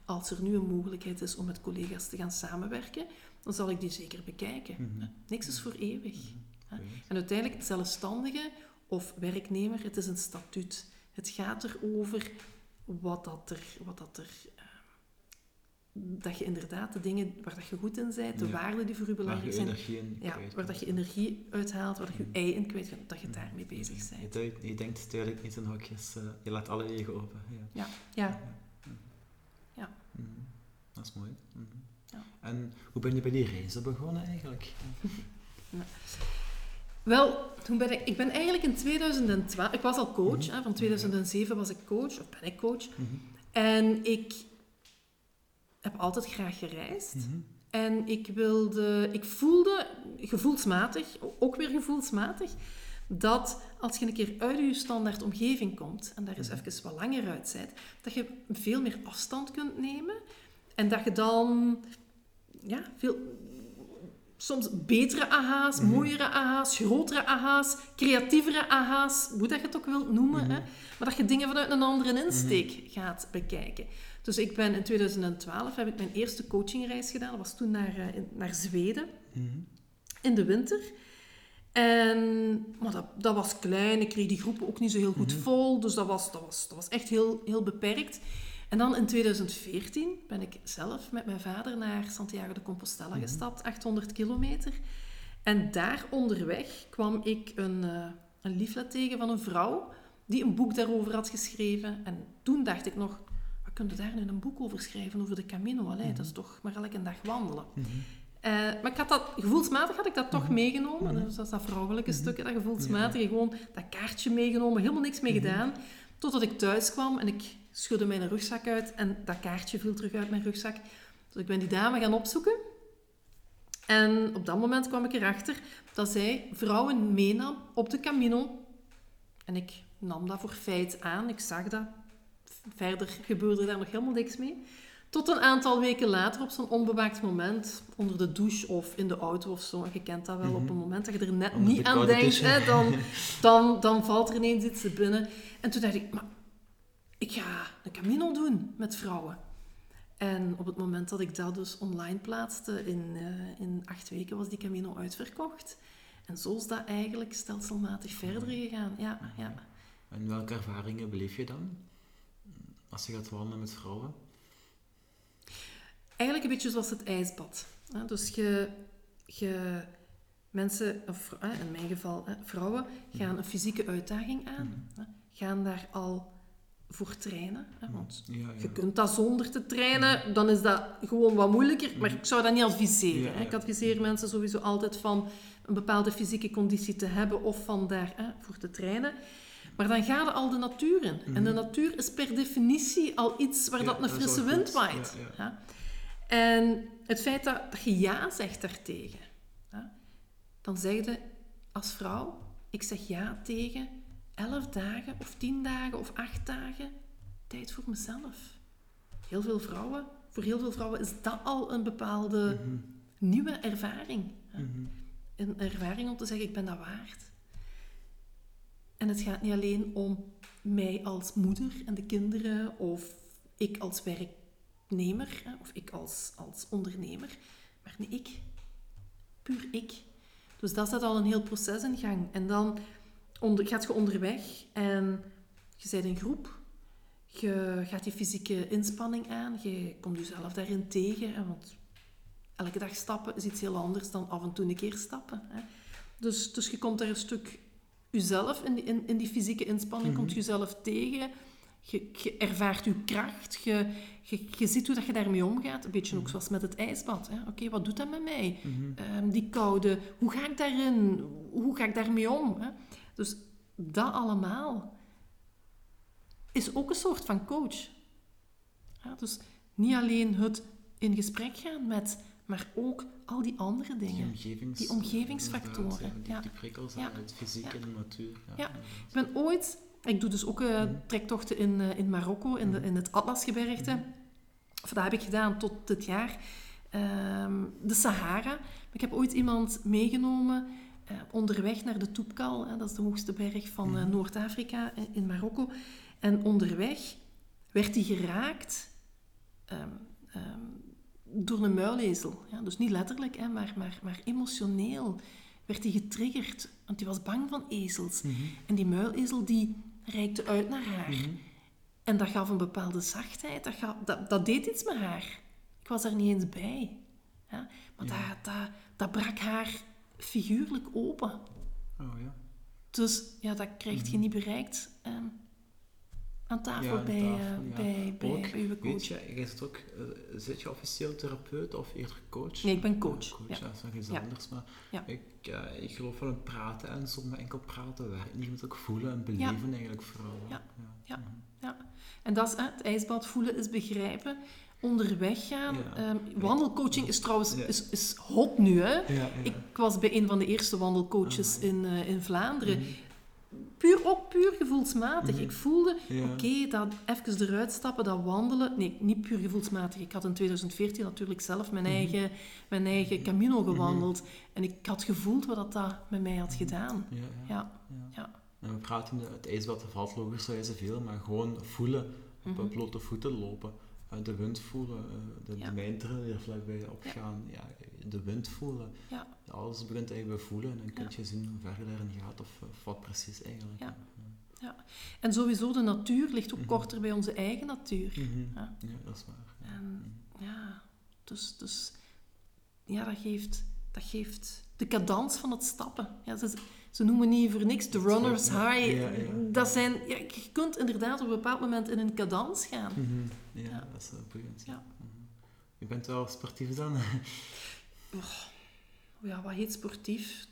Speaker 2: als er nu een mogelijkheid is om met collega's te gaan samenwerken, dan zal ik die zeker bekijken.
Speaker 1: Mhm.
Speaker 2: Niks is voor eeuwig. En uiteindelijk, zelfstandige of werknemer, het is een statuut. Het gaat erover wat dat er... Wat dat, er eh, dat je inderdaad de dingen waar dat je goed in bent, de
Speaker 1: Ja.
Speaker 2: waarden die voor u belangrijk zijn, ja, waar dat je energie uithaalt, waar dat je je ei in kwijt gaat, dat je daarmee bezig bent.
Speaker 1: je denkt duidelijk niet in hokjes. eh, je laat alle wegen open. Ja.
Speaker 2: Ja. Ja.
Speaker 1: Mhm. Dat is mooi.
Speaker 2: Ja.
Speaker 1: En hoe ben je bij die reizen begonnen eigenlijk?
Speaker 2: Wel, toen ben ik, ik ben eigenlijk in 2012, ik was al coach,
Speaker 1: Mhm.
Speaker 2: hè, van 2007 was ik coach, of ben ik coach.
Speaker 1: Mhm.
Speaker 2: En ik heb altijd graag gereisd.
Speaker 1: Mhm.
Speaker 2: En ik wilde, ik voelde gevoelsmatig, ook weer gevoelsmatig, dat als je een keer uit je standaard omgeving komt en daar eens even wat langer uit bent, dat je veel meer afstand kunt nemen en dat je dan ja, veel, soms betere aha's,
Speaker 1: Mhm.
Speaker 2: mooiere aha's, grotere aha's, creatievere aha's, hoe dat je het ook wilt noemen,
Speaker 1: Mhm.
Speaker 2: hè, maar dat je dingen vanuit een andere insteek gaat bekijken. Dus ik ben in 2012 heb ik mijn eerste coachingreis gedaan. Dat was toen naar, eh, in- naar Zweden
Speaker 1: Mhm.
Speaker 2: in de winter. En maar dat, dat was klein. Ik kreeg die groepen ook niet zo heel goed
Speaker 1: Mhm.
Speaker 2: vol. Dus dat was, dat was, dat was echt heel, heel beperkt. En dan in 2014 ben ik zelf met mijn vader naar Santiago de Compostela
Speaker 1: Mhm.
Speaker 2: gestapt, 800 kilometer. En daar onderweg kwam ik een, eh, een leaflet tegen van een vrouw die een boek daarover had geschreven. En toen dacht ik nog, wat kun je daar nu een boek over schrijven, over de Camino? Allee,
Speaker 1: Mhm.
Speaker 2: dat is toch maar elke dag wandelen.
Speaker 1: Mhm.
Speaker 2: Eh, maar ik had dat, gevoelsmatig had ik dat toch
Speaker 1: Mhm.
Speaker 2: meegenomen.
Speaker 1: Mhm.
Speaker 2: Dus dat is dat vrouwelijke
Speaker 1: Mhm.
Speaker 2: stukje, dat gevoelsmatige. Gewoon dat kaartje meegenomen, helemaal niks mee
Speaker 1: Mhm.
Speaker 2: gedaan. Totdat ik thuis kwam en ik schudde mijn rugzak uit en dat kaartje viel terug uit mijn rugzak. Dus ik ben die dame gaan opzoeken. En op dat moment kwam ik erachter dat zij vrouwen meenam op de Camino. En ik nam dat voor feit aan. Ik zag dat. Verder gebeurde daar nog helemaal niks mee. Tot een aantal weken later, op zo'n onbewaakt moment, onder de douche of in de auto of zo. En je kent dat wel, op
Speaker 1: Mhm.
Speaker 2: een moment dat je er net niet aan denkt, hè, dan, dan, dan valt er ineens iets te binnen. En toen dacht ik, maar ik ga een Camino doen met vrouwen. En op het moment dat ik dat dus online plaatste, in, eh, in acht weken was die Camino uitverkocht. En zo is dat eigenlijk stelselmatig verder gegaan. Ja, ja.
Speaker 1: En welke ervaringen beleef je dan? Als je gaat wandelen met vrouwen?
Speaker 2: Eigenlijk een beetje zoals het ijsbad. Dus je, je mensen, of in mijn geval vrouwen, gaan een fysieke uitdaging aan. Gaan daar al voor trainen. Hè, want
Speaker 1: Ja, ja.
Speaker 2: je kunt dat zonder te trainen, dan is dat gewoon wat moeilijker. Maar ik zou dat niet adviseren. Hè. Ik adviseer mensen sowieso altijd van een bepaalde fysieke conditie te hebben of van daar hè, voor te trainen. Maar dan ga je al de natuur in. En de natuur is per definitie al iets waar
Speaker 1: Ja,
Speaker 2: dat een frisse wind waait.
Speaker 1: Ja, ja.
Speaker 2: Ja. En het feit dat, je ja zegt daartegen, dan zeg je als vrouw, ik zeg ja tegen elf dagen of tien dagen of acht dagen tijd voor mezelf. Heel veel vrouwen, voor heel veel vrouwen is dat al een bepaalde
Speaker 1: Mhm.
Speaker 2: nieuwe ervaring.
Speaker 1: Mhm.
Speaker 2: Een ervaring om te zeggen, ik ben dat waard. En het gaat niet alleen om mij als moeder en de kinderen, of ik als werknemer, of ik als, als ondernemer, maar nee, ik. Puur ik. Dus dat zet al een heel proces in gang. En dan onder, gaat je onderweg en je bent in groep. Je gaat die fysieke inspanning aan. Je komt jezelf daarin tegen. Want elke dag stappen is iets heel anders dan af en toe een keer stappen. Hè. Dus, dus je komt daar een stuk jezelf in die, in, in die fysieke inspanning, komt jezelf tegen. Je, je ervaart je kracht, je, je, je ziet hoe dat je daarmee omgaat. Een beetje ook zoals met het ijsbad. Oké, wat doet dat met mij? Ehm, die koude, hoe ga ik daarin? Hoe ga ik daarmee om? Hè? Dus dat allemaal is ook een soort van coach. Ja, dus niet alleen het in gesprek gaan met, maar ook al die andere
Speaker 1: Die,
Speaker 2: dingen.
Speaker 1: omgevings,
Speaker 2: Die omgevingsfactoren,
Speaker 1: ja, die,
Speaker 2: ja.
Speaker 1: die prikkels
Speaker 2: Ja.
Speaker 1: uit het fysiek en de natuur. Ja.
Speaker 2: Ik ben ooit, ik doe dus ook eh, trektochten in, eh, in Marokko, in, de, in het Atlasgebergte. Of dat heb ik gedaan tot dit jaar. Ehm, de Sahara. Ik heb ooit iemand meegenomen eh, onderweg naar de Toubkal. Hè, dat is de hoogste berg van eh, Noord-Afrika in, in Marokko. En onderweg werd hij geraakt ehm, ehm, door een muilezel. Ja, dus niet letterlijk, hè, maar, maar, maar emotioneel werd hij getriggerd. Want hij was bang van ezels.
Speaker 1: Mhm.
Speaker 2: En die muilezel die reikte uit naar haar.
Speaker 1: Mhm.
Speaker 2: En dat gaf een bepaalde zachtheid. Dat, gaf, dat, dat deed iets met haar. Ik was er niet eens bij. Ja? Maar
Speaker 1: Ja.
Speaker 2: dat, dat, dat brak haar figuurlijk open.
Speaker 1: Oh ja.
Speaker 2: Dus ja, dat krijg je niet bereikt ehm, aan tafel,
Speaker 1: Mhm. Aan
Speaker 2: bij,
Speaker 1: tafel,
Speaker 2: eh,
Speaker 1: ja.
Speaker 2: bij, bij,
Speaker 1: Ook,
Speaker 2: bij uw coach.
Speaker 1: Weet je, zit ook, eh, zit je officieel therapeut of eerder coach?
Speaker 2: Nee, ik ben coach,
Speaker 1: coach,
Speaker 2: ja.
Speaker 1: dat is nog iets anders. Maar ik, eh, ik geloof wel in praten en zonder enkel praten werkt niet. Je moet ook voelen en beleven eigenlijk vooral.
Speaker 2: Ja. Ja.
Speaker 1: Mhm.
Speaker 2: Ja. En dat is het ijsbad voelen is begrijpen. Onderweg gaan.
Speaker 1: Ja.
Speaker 2: Ehm, wandelcoaching is trouwens
Speaker 1: Ja.
Speaker 2: is, is hot nu. Hè?
Speaker 1: Ja.
Speaker 2: Ik was bij een van de eerste wandelcoaches
Speaker 1: Ah,
Speaker 2: in, eh, in Vlaanderen.
Speaker 1: Mhm.
Speaker 2: Puur, ook puur gevoelsmatig.
Speaker 1: Mhm.
Speaker 2: Ik voelde, oké, dat even eruit stappen, dat wandelen. Nee, niet puur gevoelsmatig. Ik had in 2014 natuurlijk zelf mijn,
Speaker 1: Mhm.
Speaker 2: eigen, mijn eigen Camino gewandeld. En ik had gevoeld wat dat, dat met mij had gedaan.
Speaker 1: Ja, ja. En we praten het ijsbad, valt logischerwijze veel, maar gewoon voelen, op
Speaker 2: Mhm.
Speaker 1: blote voeten lopen. Eh, de wind voelen, eh, de,
Speaker 2: Ja.
Speaker 1: de mijntrillen die er vlakbij opgaan, ja. de wind voelen.
Speaker 2: Ja.
Speaker 1: Alles begint eigenlijk bij voelen en dan kun je zien hoe ver je daarin gaat of, of wat precies eigenlijk.
Speaker 2: Ja. En sowieso, de natuur ligt ook
Speaker 1: Mhm.
Speaker 2: korter bij onze eigen natuur.
Speaker 1: Mhm.
Speaker 2: Ja.
Speaker 1: Ja, dat is waar. Ja.
Speaker 2: En ja, dus, dus ja, dat geeft, dat geeft de cadans van het stappen. Ja, ze, ze noemen niet voor niks de runner's high.
Speaker 1: ja, ja.
Speaker 2: Dat zijn, ja, je kunt inderdaad op een bepaald moment in een cadans gaan.
Speaker 1: Mhm. ja,
Speaker 2: Ja.
Speaker 1: dat is wel boeiend.
Speaker 2: Ja.
Speaker 1: Mhm. Je bent wel sportief dan?
Speaker 2: Ja, wat heet sportief?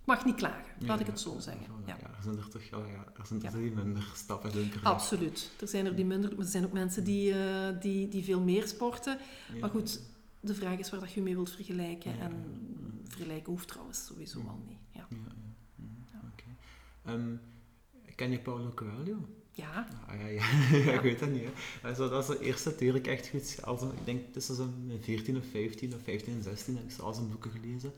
Speaker 2: Ik mag niet klagen, laat ik het zo zeggen. Ja.
Speaker 1: Er zijn er toch ja, ja, er zijn er
Speaker 2: Ja.
Speaker 1: drie minder stappen dunker.
Speaker 2: Absoluut. Er zijn er die minder, maar er zijn ook mensen die, eh, die, die veel meer sporten. Maar goed, de vraag is waar dat je mee wilt vergelijken.
Speaker 1: Ja.
Speaker 2: En vergelijken hoeft trouwens sowieso al niet. Ja.
Speaker 1: Ehm, ken je Paulo Coelho?
Speaker 2: ja.
Speaker 1: Ah, ja, ja. ik weet dat niet. Hè. Dat is de eerste die ik echt goed... Als, een- ik denk tussen zo'n 14 of 15 of 15 en 16 heb ik al zijn boeken gelezen.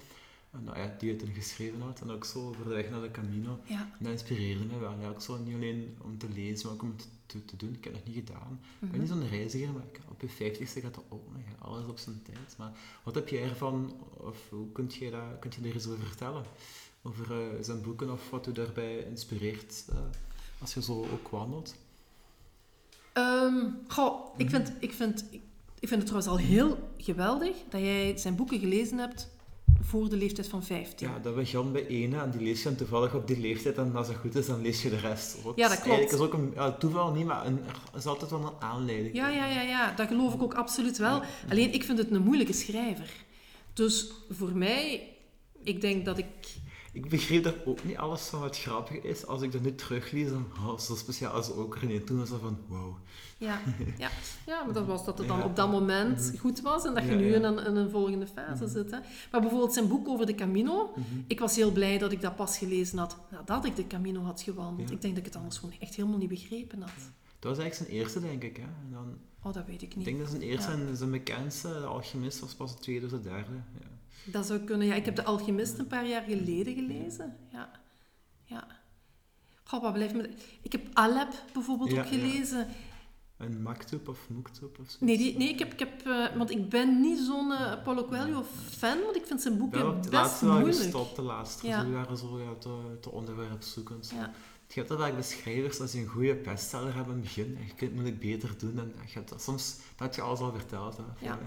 Speaker 1: Nou ja, die toen geschreven had. En ook zo over de weg naar de Camino.
Speaker 2: Ja.
Speaker 1: En dat inspireerde me wel. Ja, ook zo niet alleen om te lezen, maar ook om het te, te doen. Ik heb het nog niet gedaan. Ik ben
Speaker 2: Mhm.
Speaker 1: niet zo'n reiziger, maar op je 50ste gaat dat ook nog. Alles op zijn tijd. Maar wat heb jij ervan, of hoe kunt je, dat, kunt je er eens over vertellen? Over eh, zijn boeken of wat u daarbij inspireert eh, als je zo ook wandelt?
Speaker 2: Ehm, goh, ik vind, ik, vind, ik vind het trouwens al heel geweldig dat jij zijn boeken gelezen hebt voor de leeftijd van 15.
Speaker 1: Ja, dat begon bij ene en die lees je dan toevallig op die leeftijd en als het goed is, dan lees je de rest ook.
Speaker 2: Ja, dat klopt.
Speaker 1: is ook een ja, toeval niet, maar een, er is altijd wel een aanleiding.
Speaker 2: Ja, ja, ja, ja, dat geloof ik ook absoluut wel. Alleen ik vind het een moeilijke schrijver. Dus voor mij, ik denk dat ik.
Speaker 1: Ik begreep daar ook niet alles van wat grappig is. Als ik dat nu teruglees, dan oh, zo speciaal als ook René. Toen was dat van, wow.
Speaker 2: Ja, ja, ja maar dat was dat het dan
Speaker 1: Ja.
Speaker 2: op dat moment
Speaker 1: Mhm.
Speaker 2: goed was en dat je
Speaker 1: Ja,
Speaker 2: nu in een, in een volgende fase
Speaker 1: Mhm.
Speaker 2: zit. Hè. Maar bijvoorbeeld zijn boek over de Camino.
Speaker 1: Mhm.
Speaker 2: Ik was heel blij dat ik dat pas gelezen had nadat ik de Camino had gewandeld. Ik denk dat ik het anders gewoon echt helemaal niet begrepen had.
Speaker 1: Dat was eigenlijk zijn eerste, denk ik. Hè. En dan,
Speaker 2: Oh, dat weet ik
Speaker 1: ik
Speaker 2: niet.
Speaker 1: denk dat zijn eerste en zijn bekendste, de alchemist, was pas de tweede of de derde. Ja.
Speaker 2: Dat zou kunnen. Ja, ik heb De Alchemist een paar jaar geleden gelezen. Ja. ja. Goh, wat blijft me... Ik heb Alep bijvoorbeeld
Speaker 1: Ja,
Speaker 2: ook gelezen.
Speaker 1: Een Maktub of Moektub of zoiets?
Speaker 2: Nee, die, nee ik heb, ik heb, eh, want ik ben niet zo'n eh, Paulo Coelho fan, want ik vind zijn boeken
Speaker 1: Ja,
Speaker 2: best
Speaker 1: laatste wel
Speaker 2: moeilijk.
Speaker 1: gestopt, de laatste.
Speaker 2: Ja.
Speaker 1: Ze waren zo ja, te, te onderwerpzoekend.
Speaker 2: Ja.
Speaker 1: Je hebt dat vaak bij schrijvers, als je een goede bestseller hebt in het begin, en je kunt het moeilijk beter doen, en je hebt soms dat je alles al verteld. Hè,
Speaker 2: Ja,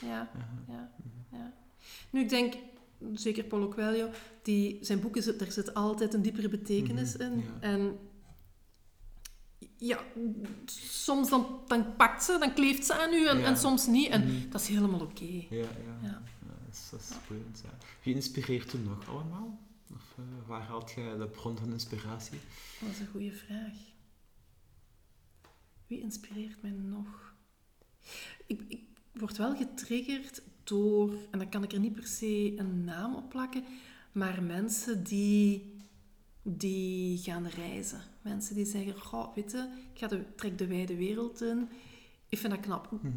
Speaker 2: ja.
Speaker 1: ja,
Speaker 2: ja. Nu, ik denk, zeker Paulo Coelho, die, zijn boeken, daar zit altijd een diepere betekenis
Speaker 1: Mhm,
Speaker 2: in.
Speaker 1: ja.
Speaker 2: En ja, soms dan, dan pakt ze, dan kleeft ze aan u en,
Speaker 1: Ja.
Speaker 2: en soms niet. En
Speaker 1: Mhm.
Speaker 2: dat is helemaal oké.
Speaker 1: Ja, ja.
Speaker 2: Ja.
Speaker 1: ja. dat is, dat is boeiend, ja. Wie inspireert u nog allemaal? Of eh, waar haalt je de bron van inspiratie?
Speaker 2: Dat is een goede vraag. Wie inspireert mij nog? Ik, ik word wel getriggerd door, en dan kan ik er niet per se een naam op plakken, maar mensen die, die gaan reizen. Mensen die zeggen, goh, weet je, ik ga de, trek de wijde wereld in. Ik vind dat knap.
Speaker 1: Mhm.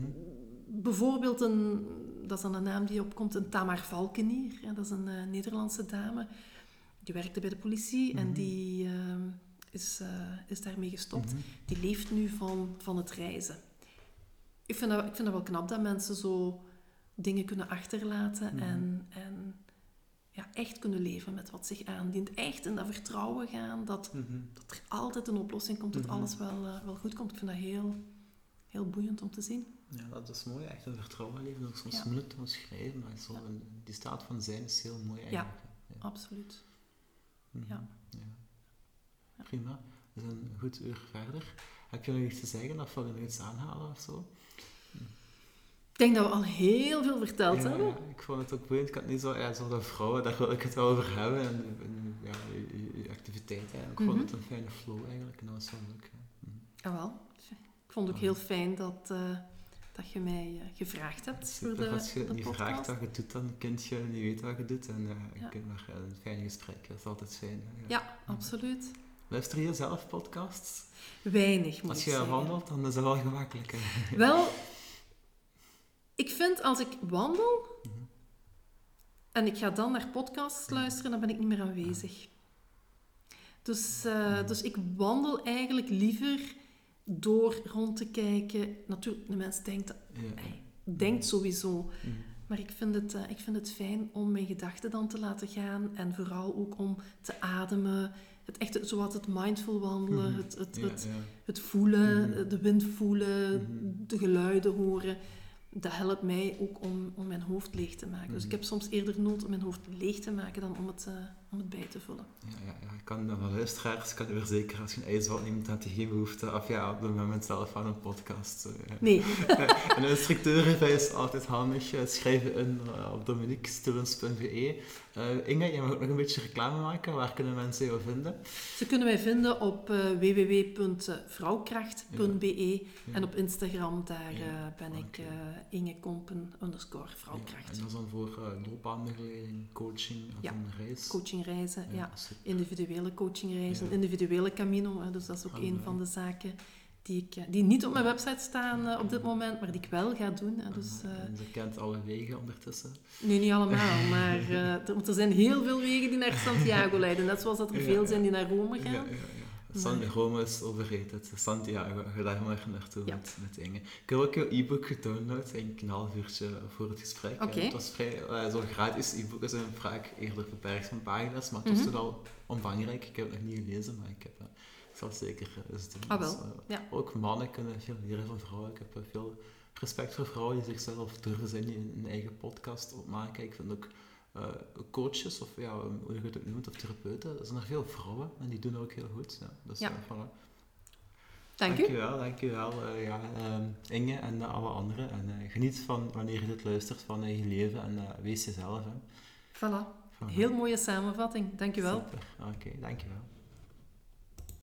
Speaker 2: Bijvoorbeeld, een, dat is dan een naam die opkomt, een Tamar Valkenier. hè, Dat is een eh, Nederlandse dame. Die werkte bij de politie en
Speaker 1: Mhm.
Speaker 2: die ehm, is, eh, is daarmee gestopt.
Speaker 1: Mhm.
Speaker 2: Die leeft nu van, van het reizen. Ik vind, dat, ik vind dat wel knap dat mensen zo dingen kunnen achterlaten
Speaker 1: Mhm.
Speaker 2: en, en ja, echt kunnen leven met wat zich aandient. Echt in dat vertrouwen gaan dat,
Speaker 1: Mhm.
Speaker 2: dat er altijd een oplossing komt, dat
Speaker 1: Mhm.
Speaker 2: alles wel, eh, wel goed komt. Ik vind dat heel, heel boeiend om te zien.
Speaker 1: Ja, dat is mooi. Echt een vertrouwen leven. Ook soms
Speaker 2: Ja.
Speaker 1: moeilijk te omschrijven, maar zo, die staat van zijn is heel mooi eigenlijk. Ja.
Speaker 2: Absoluut. Ja.
Speaker 1: Ja. Prima. We zijn een goed uur verder. Heb je nog iets te zeggen of wil je nog iets aanhalen of zo?
Speaker 2: Ik denk dat we al heel veel verteld
Speaker 1: ja,
Speaker 2: hebben.
Speaker 1: ik vond het ook boeiend. Ik had niet zo, ja, zo vrouwen, daar wil ik het wel over hebben. En, en ja, je, je- activiteiten. Ik vond
Speaker 2: Mhm.
Speaker 1: het een fijne flow eigenlijk. En dat was wel leuk. Mhm.
Speaker 2: Ah, wel. Ik vond het ook heel fijn dat, eh, dat je mij eh, gevraagd hebt voor de,
Speaker 1: als je
Speaker 2: de
Speaker 1: niet
Speaker 2: podcast.
Speaker 1: vraagt wat je doet, dan kun je niet weten wat je doet. En eh,
Speaker 2: Ja.
Speaker 1: je kunt maar een fijn gesprek. Dat is altijd fijn.
Speaker 2: Ja, absoluut.
Speaker 1: Luister je zelf podcasts?
Speaker 2: Weinig, moet
Speaker 1: Als je wandelt, dan is dat wel gemakkelijk. hè.
Speaker 2: Wel, ik vind als ik wandel
Speaker 1: Mhm.
Speaker 2: en ik ga dan naar podcasts luisteren, dan ben ik niet meer aanwezig. Dus, eh, dus ik wandel eigenlijk liever door rond te kijken. Natuurlijk, de mens denkt,
Speaker 1: Ja.
Speaker 2: hij denkt sowieso.
Speaker 1: Mhm.
Speaker 2: Maar ik vind, het, eh, ik vind het fijn om mijn gedachten dan te laten gaan. En vooral ook om te ademen. Het echt, zowat het mindful wandelen,
Speaker 1: Mhm.
Speaker 2: het, het,
Speaker 1: Ja,
Speaker 2: het,
Speaker 1: ja.
Speaker 2: het voelen,
Speaker 1: Mhm.
Speaker 2: de wind voelen,
Speaker 1: Mhm.
Speaker 2: de geluiden horen. Dat helpt mij ook om, om mijn hoofd leeg te maken. Dus ik
Speaker 1: Mhm.
Speaker 2: heb soms eerder nood om mijn hoofd leeg te maken dan om het, eh, om het bij te vullen.
Speaker 1: Ja, ja, ja. Ik kan van luisteraars kan u verzekeren, als je een ijsbad neemt, had je geen behoefte of ja, op het moment zelf aan een podcast. ja.
Speaker 2: Nee,
Speaker 1: en een instructeur is altijd handig. eh, Schrijven in eh, op dominiquestillens.be. Eh Inge, jij mag ook nog een beetje reclame maken. Waar kunnen mensen jou vinden?
Speaker 2: ze kunnen wij vinden op eh, www.vrouwkracht.be
Speaker 1: Ja.
Speaker 2: en op Instagram, daar eh, ben ik eh Inge Kompen underscore vrouwkracht.
Speaker 1: en dat is dan voor uh, loopbaanbegeleiding, coaching of
Speaker 2: Ja,
Speaker 1: een reis.
Speaker 2: Coachingreizen, ja. Individuele coachingreizen, individuele camino. Hè, dus dat is ook
Speaker 1: Ah,
Speaker 2: een van de zaken die, ik, die niet op mijn website staan eh, op dit moment, maar die ik wel ga doen. Hè, dus,
Speaker 1: Ah,
Speaker 2: eh,
Speaker 1: en kent alle wegen ondertussen.
Speaker 2: nu niet allemaal, maar eh, er, want er zijn heel veel wegen die naar Santiago leiden. Net zoals dat er veel zijn die naar Rome
Speaker 1: Ja,
Speaker 2: gaan.
Speaker 1: San Rome is overrated. Santiago, ga daar maar naartoe
Speaker 2: Ja.
Speaker 1: met, met Inge. Ik heb ook jouw e-book gedownload, eigenlijk een half uurtje voor het gesprek. En Het was vrij, eh, zo'n gratis e-book zijn vaak eerder beperkt van pagina's, maar het was toch al omvangrijk. Ik heb het nog niet gelezen, maar ik, heb, eh, ik zal het zeker eh, eens doen.
Speaker 2: Ah, wel.
Speaker 1: Dus, eh,
Speaker 2: Ja.
Speaker 1: Ook mannen kunnen veel leren van vrouwen. Ik heb eh, veel respect voor vrouwen die zichzelf durven zijn, die een, een eigen podcast opmaken. Ik vind ook eh, coaches, of ja, hoe je het ook noemt, of therapeuten, er zijn er veel vrouwen en die doen dat ook heel goed. Ja. Dus,
Speaker 2: Ja.
Speaker 1: eh, voilà.
Speaker 2: Dank u.
Speaker 1: Dankjewel, dankjewel eh, ja, ehm, Inge en alle anderen. En geniet van wanneer je dit luistert van je leven en wees jezelf. Hè. Voilà.
Speaker 2: Heel mooie samenvatting. Dank u wel.
Speaker 1: Super. Oké, dankjewel.